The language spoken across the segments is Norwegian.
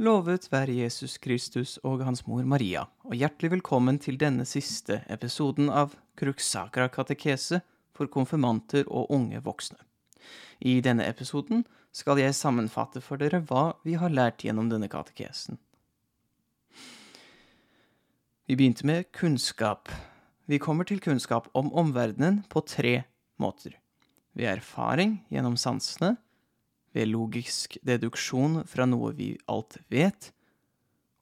Lovet være Jesus Kristus og hans mor Maria, og hjertelig velkommen til denne siste episoden av Kruksakra katekese for konfirmanter og unge voksne. I denne episoden skal jeg sammenfatte for dere hva vi har lært gjennom denne katekesen. Vi begynte med kunnskap. Vi kommer til kunnskap om omverdenen på tre måter. Ved erfaring gjennom sansene, ved logisk deduksjon fra noe vi alt vet,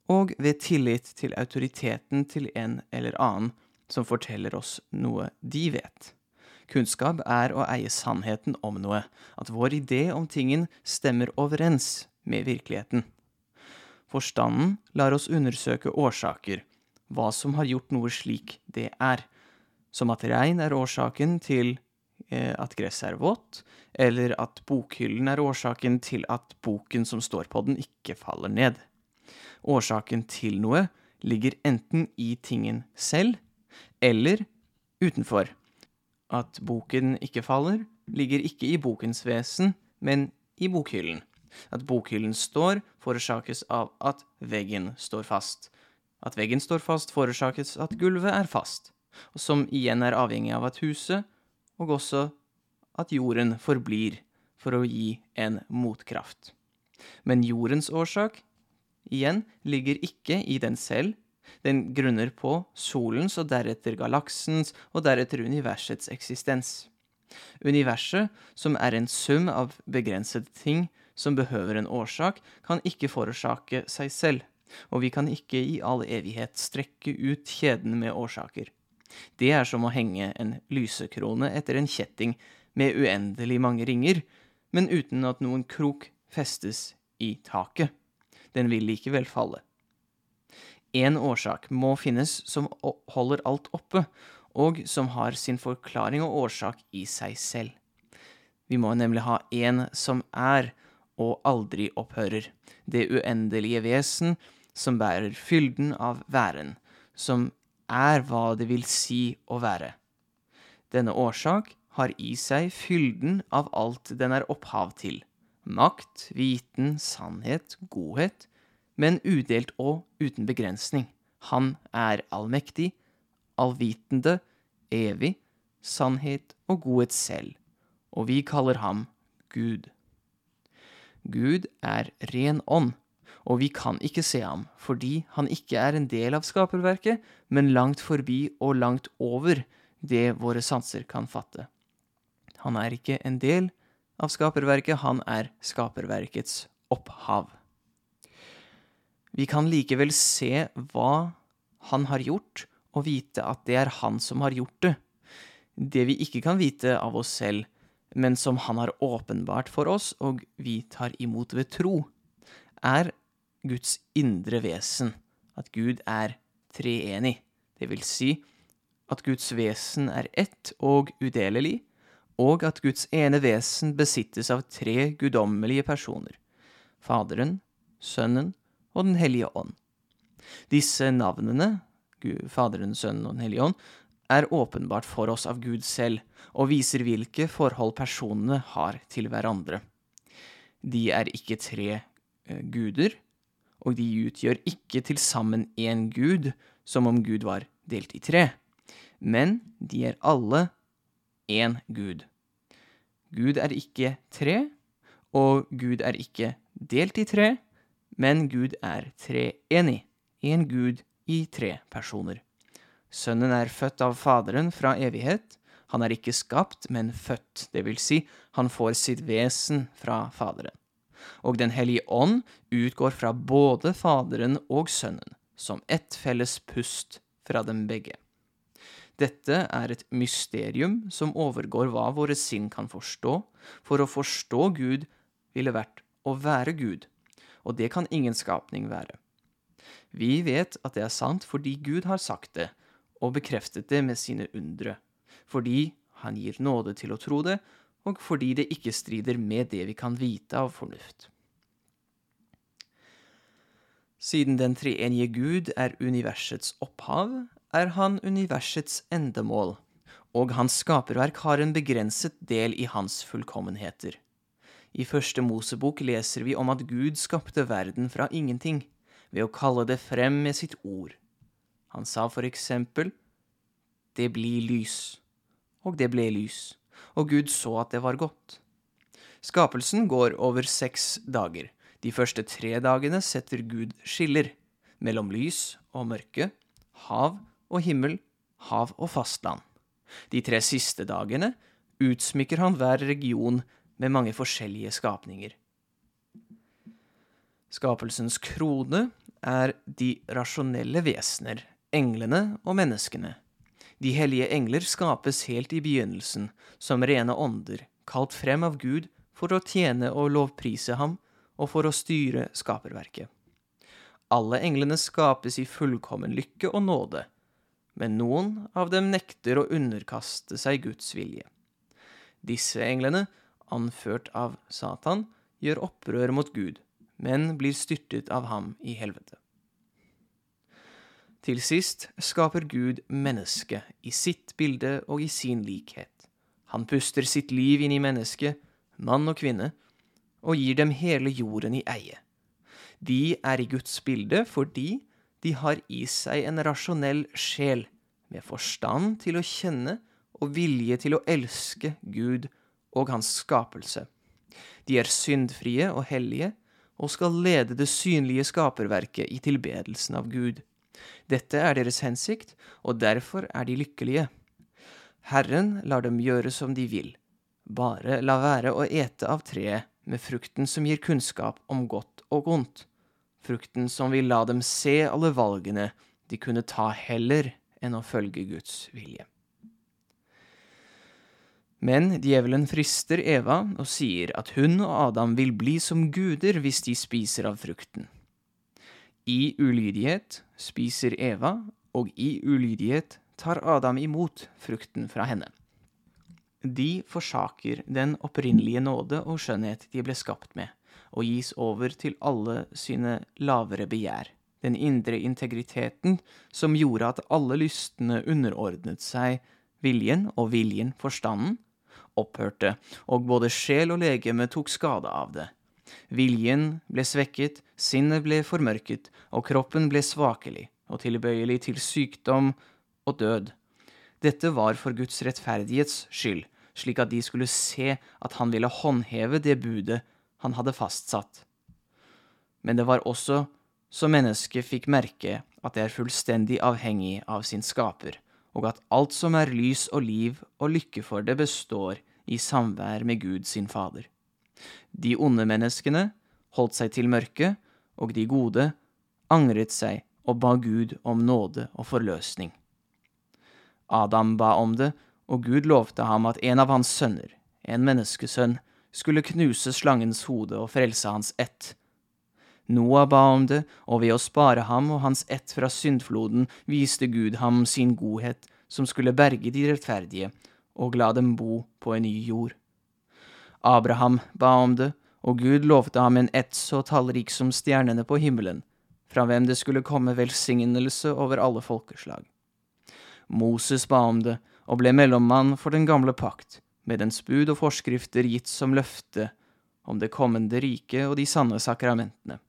og ved tillit til autoriteten til en eller annen som forteller oss noe de vet. Kunnskap er å eie sannheten om noe, at vår idé om tingen stemmer overens med virkeligheten. Forstanden lar oss undersøke årsaker, hva som har gjort noe slik det er, som at regn er årsaken til at gresset er vått, eller at bokhyllen er årsaken til at boken som står på den, ikke faller ned. Årsaken til noe ligger enten i tingen selv eller utenfor. At boken ikke faller, ligger ikke i bokens vesen, men i bokhyllen. At bokhyllen står, forårsakes av at veggen står fast. At veggen står fast, forårsakes at gulvet er fast, som igjen er avhengig av at huset og også at jorden forblir for å gi en motkraft. Men jordens årsak, igjen, ligger ikke i den selv. Den grunner på solens og deretter galaksens og deretter universets eksistens. Universet, som er en sum av begrensede ting som behøver en årsak, kan ikke forårsake seg selv, og vi kan ikke i all evighet strekke ut kjeden med årsaker. Det er som å henge en lysekrone etter en kjetting med uendelig mange ringer, men uten at noen krok festes i taket. Den vil likevel falle. En årsak må finnes som holder alt oppe, og som har sin forklaring og årsak i seg selv. Vi må nemlig ha en som er og aldri opphører, det uendelige vesen som bærer fylden av væren, som er hva det vil si å være. Denne årsak har i seg fylden av alt den er opphav til. Makt, viten, sannhet, godhet, men udelt og uten begrensning. Han er allmektig, allvitende, evig, sannhet og godhet selv, og vi kaller ham Gud. Gud er ren ånd, og vi kan ikke se ham, fordi han ikke er en del av skaperverket, men langt forbi og langt over det våre sanser kan fatte. Han er ikke en del av skaperverket, han er skaperverkets opphav. Vi kan likevel se hva han har gjort, og vite at det er han som har gjort det. Det vi ikke kan vite av oss selv, men som han har åpenbart for oss, og vi tar imot ved tro, er Guds indre vesen, at Gud er treenig, det vil si at Guds vesen er ett og udelelig, og at Guds ene vesen besittes av tre guddommelige personer, Faderen, Sønnen og Den hellige ånd. Disse navnene, Faderen, Sønnen og Den hellige ånd, er åpenbart for oss av Gud selv, og viser hvilke forhold personene har til hverandre. De er ikke tre eh, guder, og de utgjør ikke til sammen én gud, som om Gud var delt i tre, men de er alle én Gud. Gud er ikke tre, og Gud er ikke delt i tre, men Gud er treenig, én Gud i tre personer. Sønnen er født av Faderen fra evighet. Han er ikke skapt, men født, det vil si, han får sitt vesen fra Faderen og Den hellige ånd utgår fra både Faderen og Sønnen, som ett felles pust fra dem begge. Dette er et mysterium som overgår hva våre sinn kan forstå. For å forstå Gud ville vært å være Gud, og det kan ingen skapning være. Vi vet at det er sant fordi Gud har sagt det, og bekreftet det med sine undre, fordi han gir nåde til å tro det, og fordi det ikke strider med det vi kan vite av fornuft. Siden den treenige Gud er universets opphav, er han universets endemål, og hans skaperverk har en begrenset del i hans fullkommenheter. I første Mosebok leser vi om at Gud skapte verden fra ingenting ved å kalle det frem med sitt ord. Han sa for eksempel Det blir lys. Og det ble lys. Og Gud så at det var godt. Skapelsen går over seks dager. De første tre dagene setter Gud skiller mellom lys og mørke, hav og himmel, hav og fastland. De tre siste dagene utsmykker han hver region med mange forskjellige skapninger. Skapelsens krone er de rasjonelle vesener, englene og menneskene. De hellige engler skapes helt i begynnelsen, som rene ånder, kalt frem av Gud for å tjene og lovprise ham, og for å styre skaperverket. Alle englene skapes i fullkommen lykke og nåde, men noen av dem nekter å underkaste seg Guds vilje. Disse englene, anført av Satan, gjør opprør mot Gud, men blir styrtet av ham i helvete. Til sist skaper Gud mennesket i sitt bilde og i sin likhet. Han puster sitt liv inn i mennesket, mann og kvinne, og gir dem hele jorden i eie. De er i Guds bilde fordi de har i seg en rasjonell sjel, med forstand til å kjenne og vilje til å elske Gud og hans skapelse. De er syndfrie og hellige, og skal lede det synlige skaperverket i tilbedelsen av Gud. Dette er deres hensikt, og derfor er de lykkelige. Herren lar dem gjøre som de vil, bare la være å ete av treet med frukten som gir kunnskap om godt og ondt, frukten som vil la dem se alle valgene de kunne ta heller enn å følge Guds vilje. Men djevelen frister Eva og sier at hun og Adam vil bli som guder hvis de spiser av frukten. I ulydighet spiser Eva, og i ulydighet tar Adam imot frukten fra henne. De forsaker den opprinnelige nåde og skjønnhet de ble skapt med, og gis over til alle sine lavere begjær, den indre integriteten som gjorde at alle lystne underordnet seg viljen og viljen forstanden, opphørte, og både sjel og legeme tok skade av det. Viljen ble svekket, sinnet ble formørket, og kroppen ble svakelig og tilbøyelig til sykdom og død. Dette var for Guds rettferdighets skyld, slik at de skulle se at han ville håndheve det budet han hadde fastsatt. Men det var også så mennesket fikk merke at det er fullstendig avhengig av sin skaper, og at alt som er lys og liv og lykke for det, består i samvær med Gud sin Fader. De onde menneskene holdt seg til mørket, og de gode angret seg og ba Gud om nåde og forløsning. Adam ba om det, og Gud lovte ham at en av hans sønner, en menneskesønn, skulle knuse slangens hode og frelse hans ett. Noah ba om det, og ved å spare ham og hans ett fra syndfloden viste Gud ham sin godhet, som skulle berge de rettferdige, og la dem bo på en ny jord. Abraham ba om det, og Gud lovte ham en ett så tallrik som stjernene på himmelen, fra hvem det skulle komme velsignelse over alle folkeslag. Moses ba om det, og ble mellommann for den gamle pakt, med dens bud og forskrifter gitt som løfte om det kommende riket og de sanne sakramentene,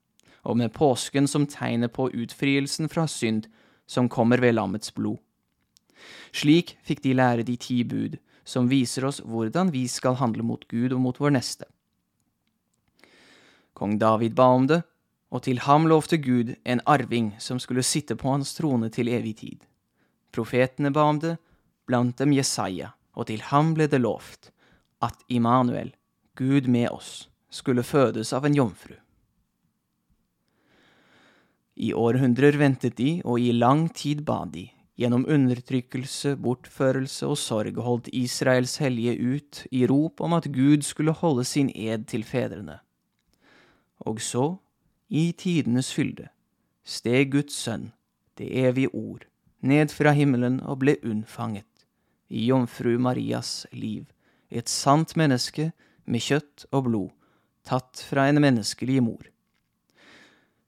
og med påsken som tegnet på utfrielsen fra synd som kommer ved lammets blod. Slik fikk de lære de ti bud, som viser oss hvordan vi skal handle mot Gud og mot vår neste. Kong David ba om det, og til ham lovte Gud en arving som skulle sitte på hans trone til evig tid. Profetene ba om det, blant dem Jesaja, og til ham ble det lovt at Immanuel, Gud med oss, skulle fødes av en jomfru. I århundrer ventet de, og i lang tid ba de. Gjennom undertrykkelse, bortførelse og sorg holdt Israels hellige ut i rop om at Gud skulle holde sin ed til fedrene. Og så, i tidenes fylde, steg Guds sønn, det evige ord, ned fra himmelen og ble unnfanget, i jomfru Marias liv, et sant menneske med kjøtt og blod, tatt fra en menneskelig mor.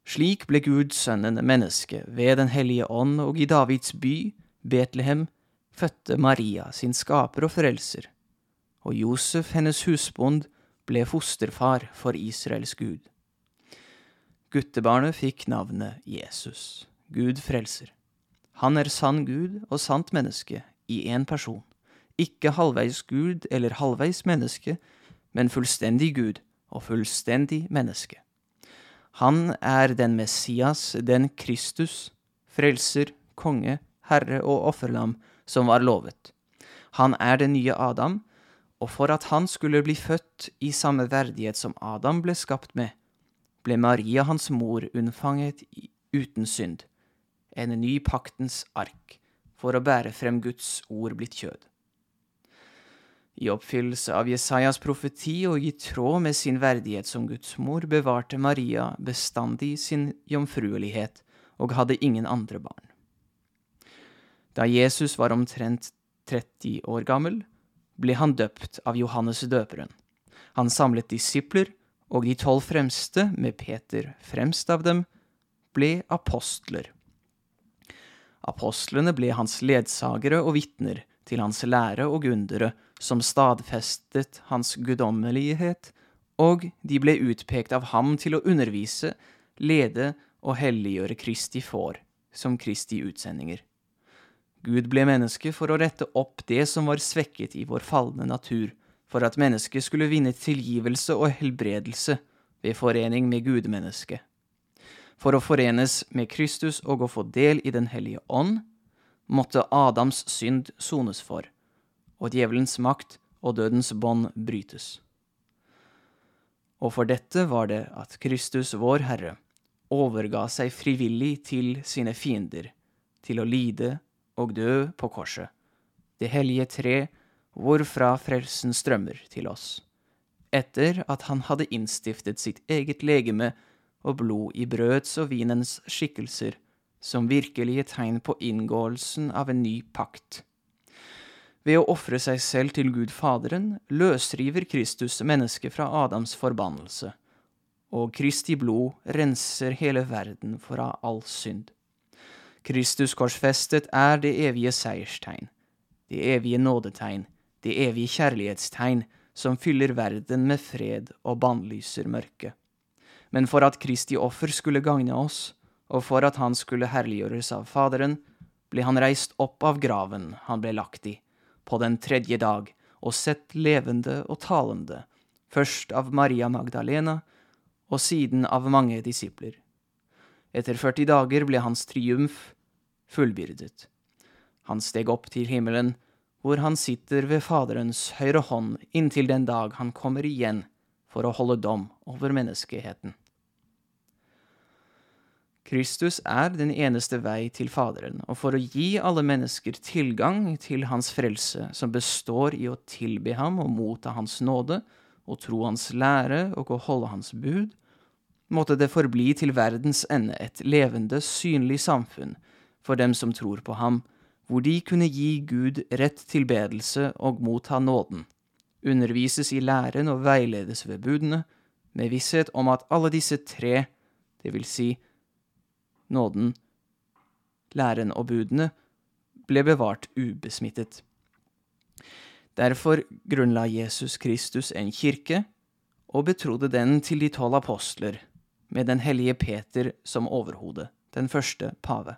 Slik ble Gud sønnen menneske ved Den hellige ånd, og i Davids by, Betlehem, fødte Maria sin skaper og frelser, og Josef, hennes husbond, ble fosterfar for Israels Gud. Guttebarnet fikk navnet Jesus, Gud frelser. Han er sann Gud og sant menneske i én person, ikke halvveis Gud eller halvveis menneske, men fullstendig Gud og fullstendig menneske. Han er den Messias, den Kristus, frelser, konge, herre og offerlam som var lovet. Han er den nye Adam, og for at han skulle bli født i samme verdighet som Adam ble skapt med, ble Maria hans mor unnfanget uten synd, en ny paktens ark, for å bære frem Guds ord blitt kjød. I oppfyllelse av Jesajas profeti og i tråd med sin verdighet som Guds mor bevarte Maria bestandig sin jomfruelighet og hadde ingen andre barn. Da Jesus var omtrent 30 år gammel, ble han døpt av Johannes døperen. Han samlet disipler, og de tolv fremste, med Peter fremst av dem, ble apostler. Apostlene ble hans ledsagere og vitner til hans lære og undere, som stadfestet hans guddommelighet, og de ble utpekt av ham til å undervise, lede og helliggjøre Kristi får, som Kristi utsendinger. Gud ble menneske for å rette opp det som var svekket i vår falne natur, for at mennesket skulle vinne tilgivelse og helbredelse ved forening med gudmennesket. For å forenes med Kristus og å få del i Den hellige ånd, måtte Adams synd sones for, og djevelens makt og dødens bånd brytes. Og for dette var det at Kristus, vår Herre, overga seg frivillig til sine fiender, til å lide og dø på korset, det hellige tre hvorfra frelsen strømmer til oss, etter at han hadde innstiftet sitt eget legeme og blod i brøds og vinens skikkelser, som virkelige tegn på inngåelsen av en ny pakt. Ved å ofre seg selv til Gud Faderen løsriver Kristus mennesket fra Adams forbannelse, og Kristi blod renser hele verden fra all synd. Kristus korsfestet er det evige seierstegn, det evige nådetegn, det evige kjærlighetstegn som fyller verden med fred og bannlyser mørket. Men for at Kristi offer skulle gagne oss, og for at han skulle herliggjøres av Faderen, ble han reist opp av graven han ble lagt i, på den tredje dag, og sett levende og talende, først av Maria Magdalena, og siden av mange disipler. Etter 40 dager ble hans triumf fullbyrdet. Han steg opp til himmelen, hvor han sitter ved Faderens høyre hånd inntil den dag han kommer igjen for å holde dom over menneskeheten. Kristus er den eneste vei til Faderen, og for å gi alle mennesker tilgang til hans frelse, som består i å tilbe ham og motta hans nåde, og tro hans lære og å holde hans bud, måtte det forbli til verdens ende et levende, synlig samfunn for dem som tror på ham, hvor de kunne gi Gud rett tilbedelse og motta nåden, undervises i læren og veiledes ved budene, med visshet om at alle disse tre, det vil si nåden, læren og budene, ble bevart ubesmittet. Derfor grunnla Jesus Kristus en kirke og betrodde den til de tolv apostler, med den hellige Peter som overhode, den første pave.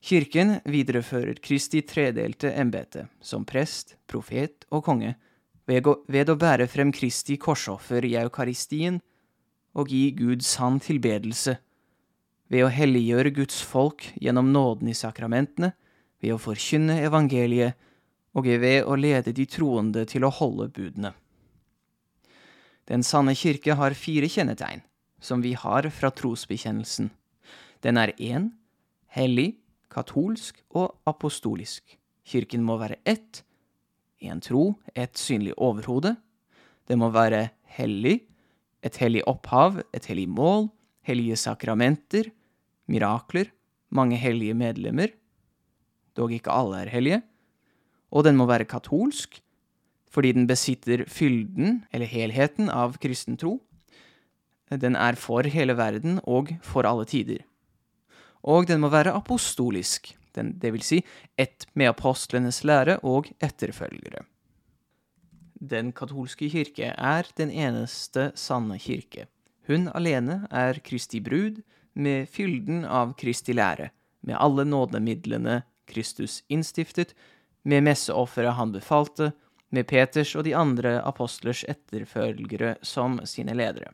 Kirken viderefører Kristi tredelte embete, som prest, profet og konge, ved å bære frem Kristi korsoffer i eukaristien og gi Gud sann tilbedelse, ved å helliggjøre Guds folk gjennom nåden i sakramentene, ved å forkynne evangeliet og ved å lede de troende til å holde budene. Den sanne kirke har fire kjennetegn, som vi har fra trosbekjennelsen. Den er én, hellig, katolsk og apostolisk. Kirken må være ett, én tro, ett synlig overhode. Det må være hellig, et hellig opphav, et hellig mål, hellige sakramenter, mirakler, mange hellige medlemmer, dog ikke alle er hellige. Og den må være katolsk, fordi den besitter fylden, eller helheten, av kristen tro. Den er for hele verden og for alle tider og den må være apostolisk, den, det vil si ett med apostlenes lære og etterfølgere. Den katolske kirke er den eneste sanne kirke. Hun alene er Kristi brud, med fylden av Kristi lære, med alle nådemidlene Kristus innstiftet, med messeofferet han befalte, med Peters og de andre apostlers etterfølgere som sine ledere.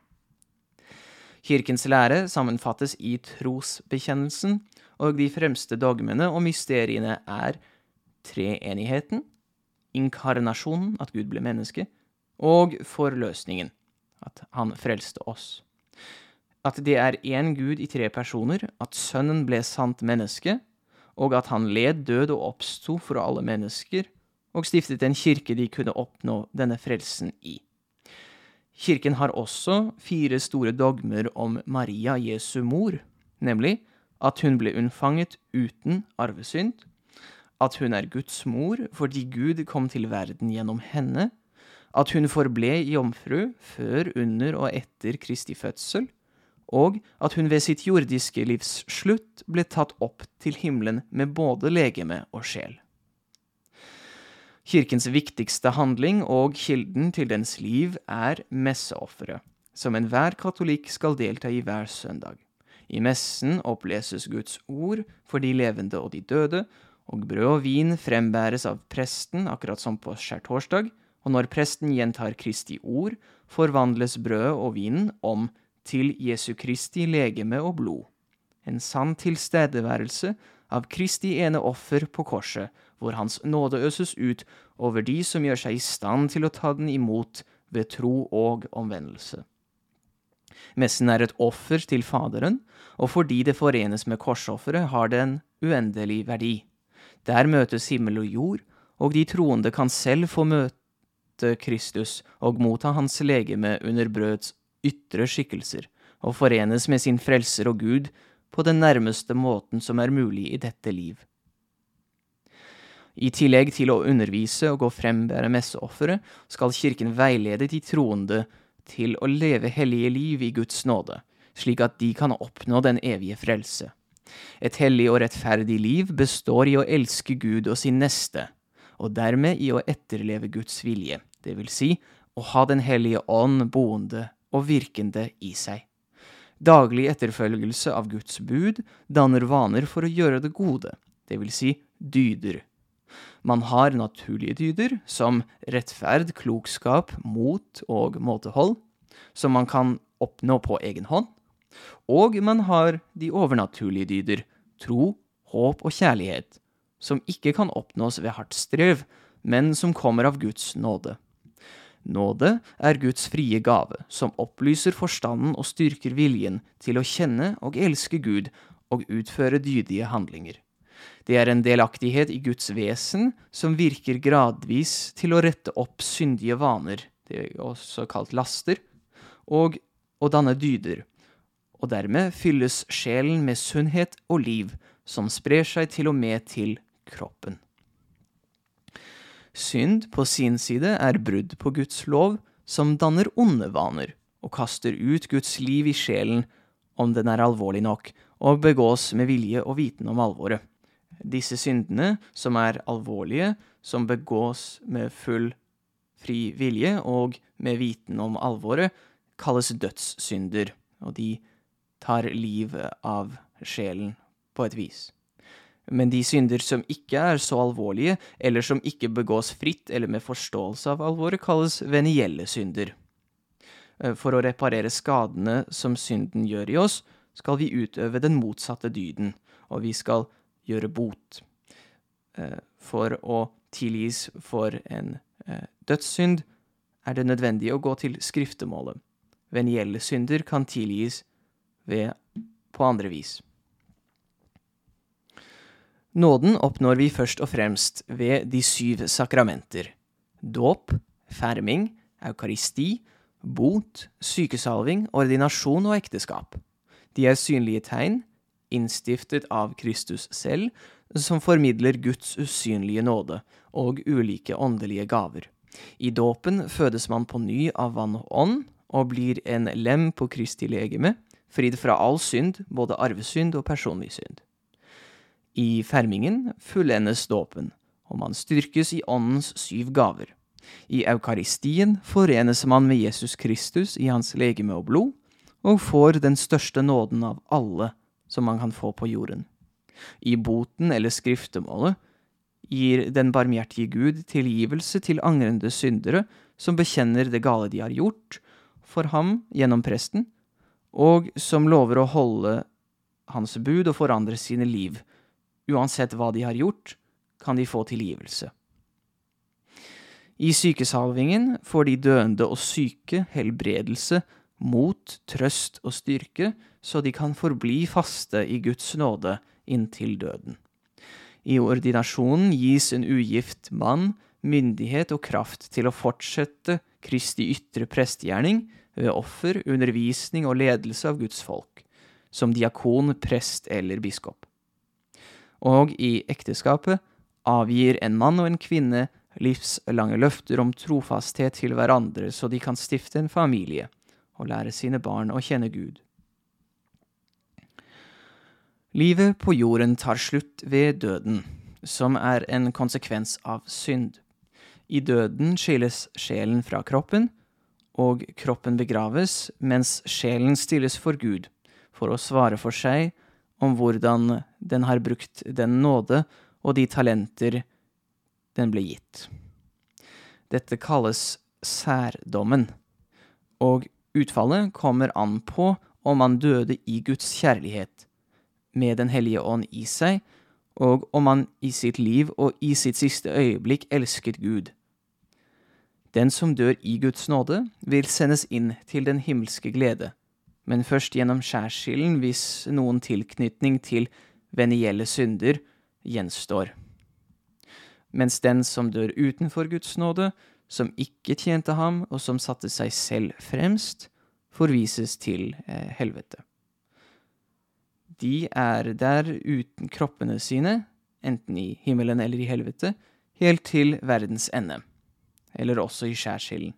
Kirkens lære sammenfattes i trosbekjennelsen, og de fremste dogmene og mysteriene er treenigheten, inkarnasjonen, at Gud ble menneske, og forløsningen, at han frelste oss. At det er én Gud i tre personer, at Sønnen ble sant menneske, og at han led død og oppsto for alle mennesker, og stiftet en kirke de kunne oppnå denne frelsen i. Kirken har også fire store dogmer om Maria Jesu mor, nemlig at hun ble unnfanget uten arvesynd, at hun er Guds mor fordi Gud kom til verden gjennom henne, at hun forble jomfru før, under og etter Kristi fødsel, og at hun ved sitt jordiske livs slutt ble tatt opp til himmelen med både legeme og sjel. Kirkens viktigste handling og kilden til dens liv er messeofferet, som enhver katolikk skal delta i hver søndag. I messen oppleses Guds ord for de levende og de døde, og brød og vin frembæres av presten, akkurat som på skjærtorsdag, og når presten gjentar Kristi ord, forvandles brødet og vinen om til Jesu Kristi legeme og blod. En sann tilstedeværelse av Kristi ene offer på korset, hvor Hans nåde øses ut over de som gjør seg i stand til å ta den imot ved tro og omvendelse. Messen er et offer til Faderen, og fordi det forenes med korsofferet, har det en uendelig verdi. Der møtes himmel og jord, og de troende kan selv få møte Kristus og motta hans legeme under brøds ytre skikkelser, og forenes med sin frelser og Gud på den nærmeste måten som er mulig i dette liv. I tillegg til å undervise og gå frem frembære messeofferet, skal Kirken veilede de troende til å leve hellige liv i Guds nåde, slik at de kan oppnå den evige frelse. Et hellig og rettferdig liv består i å elske Gud og sin neste, og dermed i å etterleve Guds vilje, det vil si å ha Den hellige ånd boende og virkende i seg. Daglig etterfølgelse av Guds bud danner vaner for å gjøre det gode, det vil si dyder. Man har naturlige dyder, som rettferd, klokskap, mot og måtehold, som man kan oppnå på egen hånd. Og man har de overnaturlige dyder, tro, håp og kjærlighet, som ikke kan oppnås ved hardt strev, men som kommer av Guds nåde. Nåde er Guds frie gave, som opplyser forstanden og styrker viljen til å kjenne og elske Gud og utføre dydige handlinger. Det er en delaktighet i Guds vesen som virker gradvis til å rette opp syndige vaner, det er også kalt laster, og å danne dyder, og dermed fylles sjelen med sunnhet og liv, som sprer seg til og med til kroppen. Synd på sin side er brudd på Guds lov, som danner onde vaner, og kaster ut Guds liv i sjelen om den er alvorlig nok, og begås med vilje og viten om alvoret. Disse syndene, som er alvorlige, som begås med full fri vilje og med viten om alvoret, kalles dødssynder, og de tar livet av sjelen på et vis. Men de synder som ikke er så alvorlige, eller som ikke begås fritt eller med forståelse av alvoret, kalles venielle synder. Eh, for å reparere skadene som synden gjør i oss, skal vi utøve den motsatte dyden, og vi skal gjøre bot. Eh, for å tilgis for en eh, dødssynd er det nødvendig å gå til skriftemålet. Venielle synder kan tilgis ved på andre vis. Nåden oppnår vi først og fremst ved de syv sakramenter. Dåp, ferming, eukaristi, bot, sykesalving, ordinasjon og ekteskap. De er synlige tegn innstiftet av Kristus selv, som formidler Guds usynlige nåde og ulike åndelige gaver. I dåpen fødes man på ny av vann og ånd, og blir en lem på Kristi legeme, fridd fra all synd, både arvesynd og personlig synd. I fermingen fullendes dåpen, og man styrkes i åndens syv gaver. I eukaristien forenes man med Jesus Kristus i hans legeme og blod, og får den største nåden av alle som man kan få på jorden. I boten eller skriftemålet gir den barmhjertige Gud tilgivelse til angrende syndere som bekjenner det gale de har gjort, for ham gjennom presten, og som lover å holde hans bud og forandre sine liv. Uansett hva de har gjort, kan de få tilgivelse. I sykesalvingen får de døende og syke helbredelse, mot, trøst og styrke, så de kan forbli faste i Guds nåde inntil døden. I ordinasjonen gis en ugift mann myndighet og kraft til å fortsette Kristi ytre prestegjerning ved offer, undervisning og ledelse av Guds folk, som diakon, prest eller biskop. Og i ekteskapet avgir en mann og en kvinne livslange løfter om trofasthet til hverandre, så de kan stifte en familie og lære sine barn å kjenne Gud. Livet på jorden tar slutt ved døden, som er en konsekvens av synd. I døden skilles sjelen fra kroppen, og kroppen begraves, mens sjelen stilles for Gud, for å svare for seg om hvordan den har brukt den nåde og de talenter den ble gitt. Dette kalles særdommen, og utfallet kommer an på om man døde i Guds kjærlighet, med Den hellige ånd i seg, og om man i sitt liv og i sitt siste øyeblikk elsket Gud. Den som dør i Guds nåde, vil sendes inn til den himmelske glede, men først gjennom skjærsilden hvis noen tilknytning til venielle synder gjenstår mens den som dør utenfor Guds nåde, som ikke tjente ham, og som satte seg selv fremst, forvises til eh, helvete. De er der uten kroppene sine, enten i himmelen eller i helvete, helt til verdens ende, eller også i skjærsilden.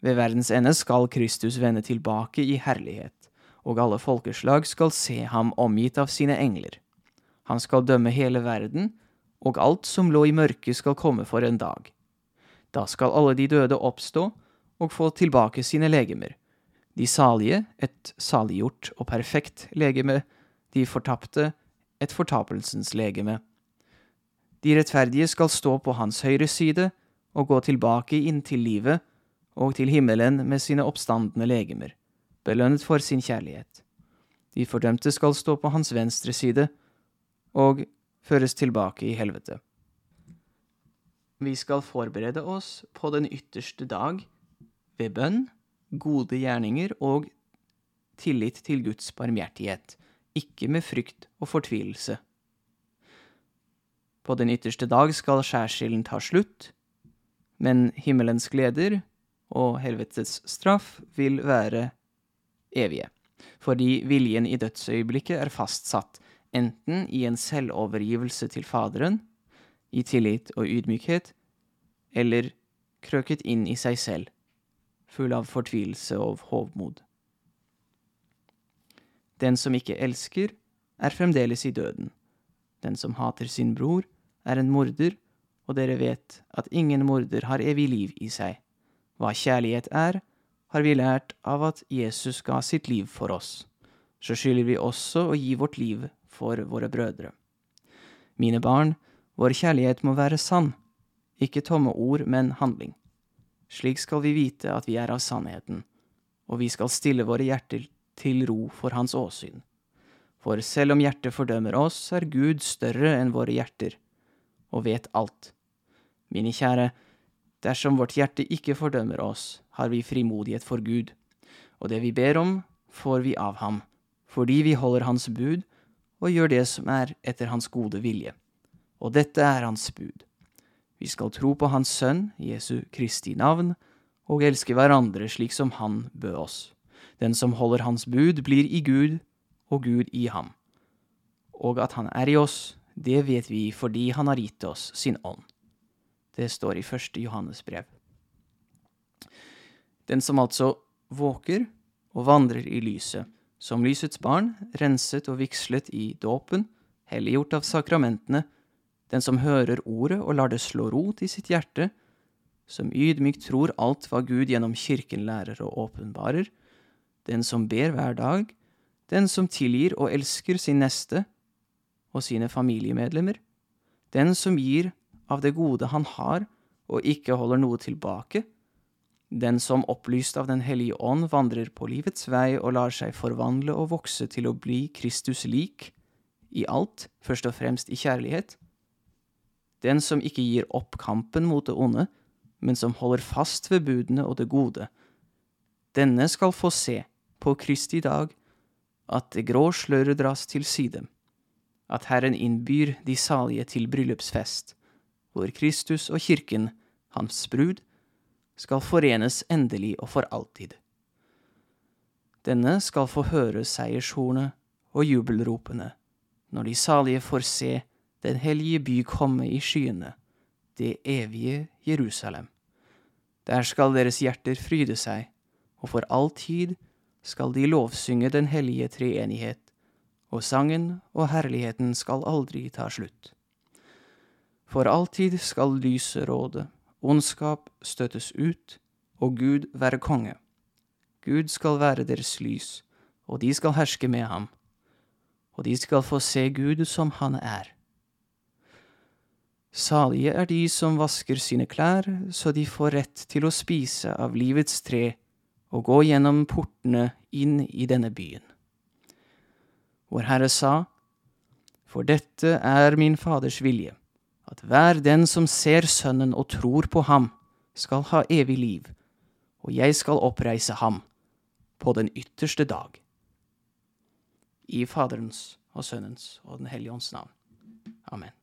Ved verdens ende skal Kristus vende tilbake i herlighet, og alle folkeslag skal se ham omgitt av sine engler. Han skal dømme hele verden, og alt som lå i mørket skal komme for en dag. Da skal alle de døde oppstå og få tilbake sine legemer. De salige et saliggjort og perfekt legeme, de fortapte et fortapelsens legeme. De rettferdige skal stå på hans høyre side og gå tilbake inn til livet og til himmelen med sine oppstandende legemer, belønnet for sin kjærlighet. De fordømte skal stå på hans venstre side, og føres tilbake i helvete. Vi skal forberede oss på den ytterste dag ved bønn, gode gjerninger og tillit til Guds barmhjertighet, ikke med frykt og fortvilelse. På den ytterste dag skal skjærsilden ta slutt, men himmelens gleder og helvetes straff vil være evige, fordi viljen i dødsøyeblikket er fastsatt enten i en selvovergivelse til Faderen, i tillit og ydmykhet, eller krøket inn i seg selv, full av fortvilelse og hovmod. Den som ikke elsker, er fremdeles i døden. Den som hater sin bror, er en morder, og dere vet at ingen morder har evig liv i seg. Hva kjærlighet er, har vi lært av at Jesus ga sitt liv for oss. Så skylder vi også å gi vårt liv for våre brødre. Mine barn, vår kjærlighet må være sann, ikke tomme ord, men handling. Slik skal vi vite at vi er av sannheten, og vi skal stille våre hjerter til ro for hans åsyn. For selv om hjertet fordømmer oss, er Gud større enn våre hjerter, og vet alt. Mine kjære, dersom vårt hjerte ikke fordømmer oss, har vi frimodighet for Gud, og det vi ber om, får vi av ham, fordi vi holder hans bud og gjør det som er etter hans gode vilje. Og dette er hans bud. Vi skal tro på Hans Sønn, Jesu Kristi navn, og elske hverandre slik som Han bød oss. Den som holder Hans bud, blir i Gud, og Gud i ham. Og at Han er i oss, det vet vi fordi Han har gitt oss sin ånd. Det står i første Johannes brev. Den som altså våker og vandrer i lyset, som lysets barn, renset og vigslet i dåpen, helliggjort av sakramentene, den som hører ordet og lar det slå rot i sitt hjerte, som ydmykt tror alt hva Gud gjennom kirken lærer og åpenbarer, den som ber hver dag, den som tilgir og elsker sin neste og sine familiemedlemmer, den som gir av det gode han har og ikke holder noe tilbake, den som opplyst av Den hellige ånd vandrer på livets vei og lar seg forvandle og vokse til å bli Kristus lik, i alt, først og fremst i kjærlighet, den som ikke gir opp kampen mot det onde, men som holder fast ved budene og det gode, denne skal få se, på Kristi dag, at det grå sløret dras til side, at Herren innbyr de salige til bryllupsfest, hvor Kristus og kirken, hans brud, skal forenes endelig og for alltid. Denne skal få høre seiershornet og jubelropene når de salige får se den hellige by komme i skyene, det evige Jerusalem. Der skal deres hjerter fryde seg, og for all tid skal de lovsynge den hellige treenighet, og sangen og herligheten skal aldri ta slutt. For alltid skal lyset råde, ondskap støtes ut, og Gud være konge. Gud skal være deres lys, og de skal herske med ham, og de skal få se Gud som han er. Salige er de som vasker sine klær, så de får rett til å spise av livets tre og gå gjennom portene inn i denne byen. Vår Herre sa, For dette er min Faders vilje at hver den som ser Sønnen og tror på ham, skal ha evig liv, og jeg skal oppreise ham på den ytterste dag. I Faderens og Sønnens og Den hellige ånds navn. Amen.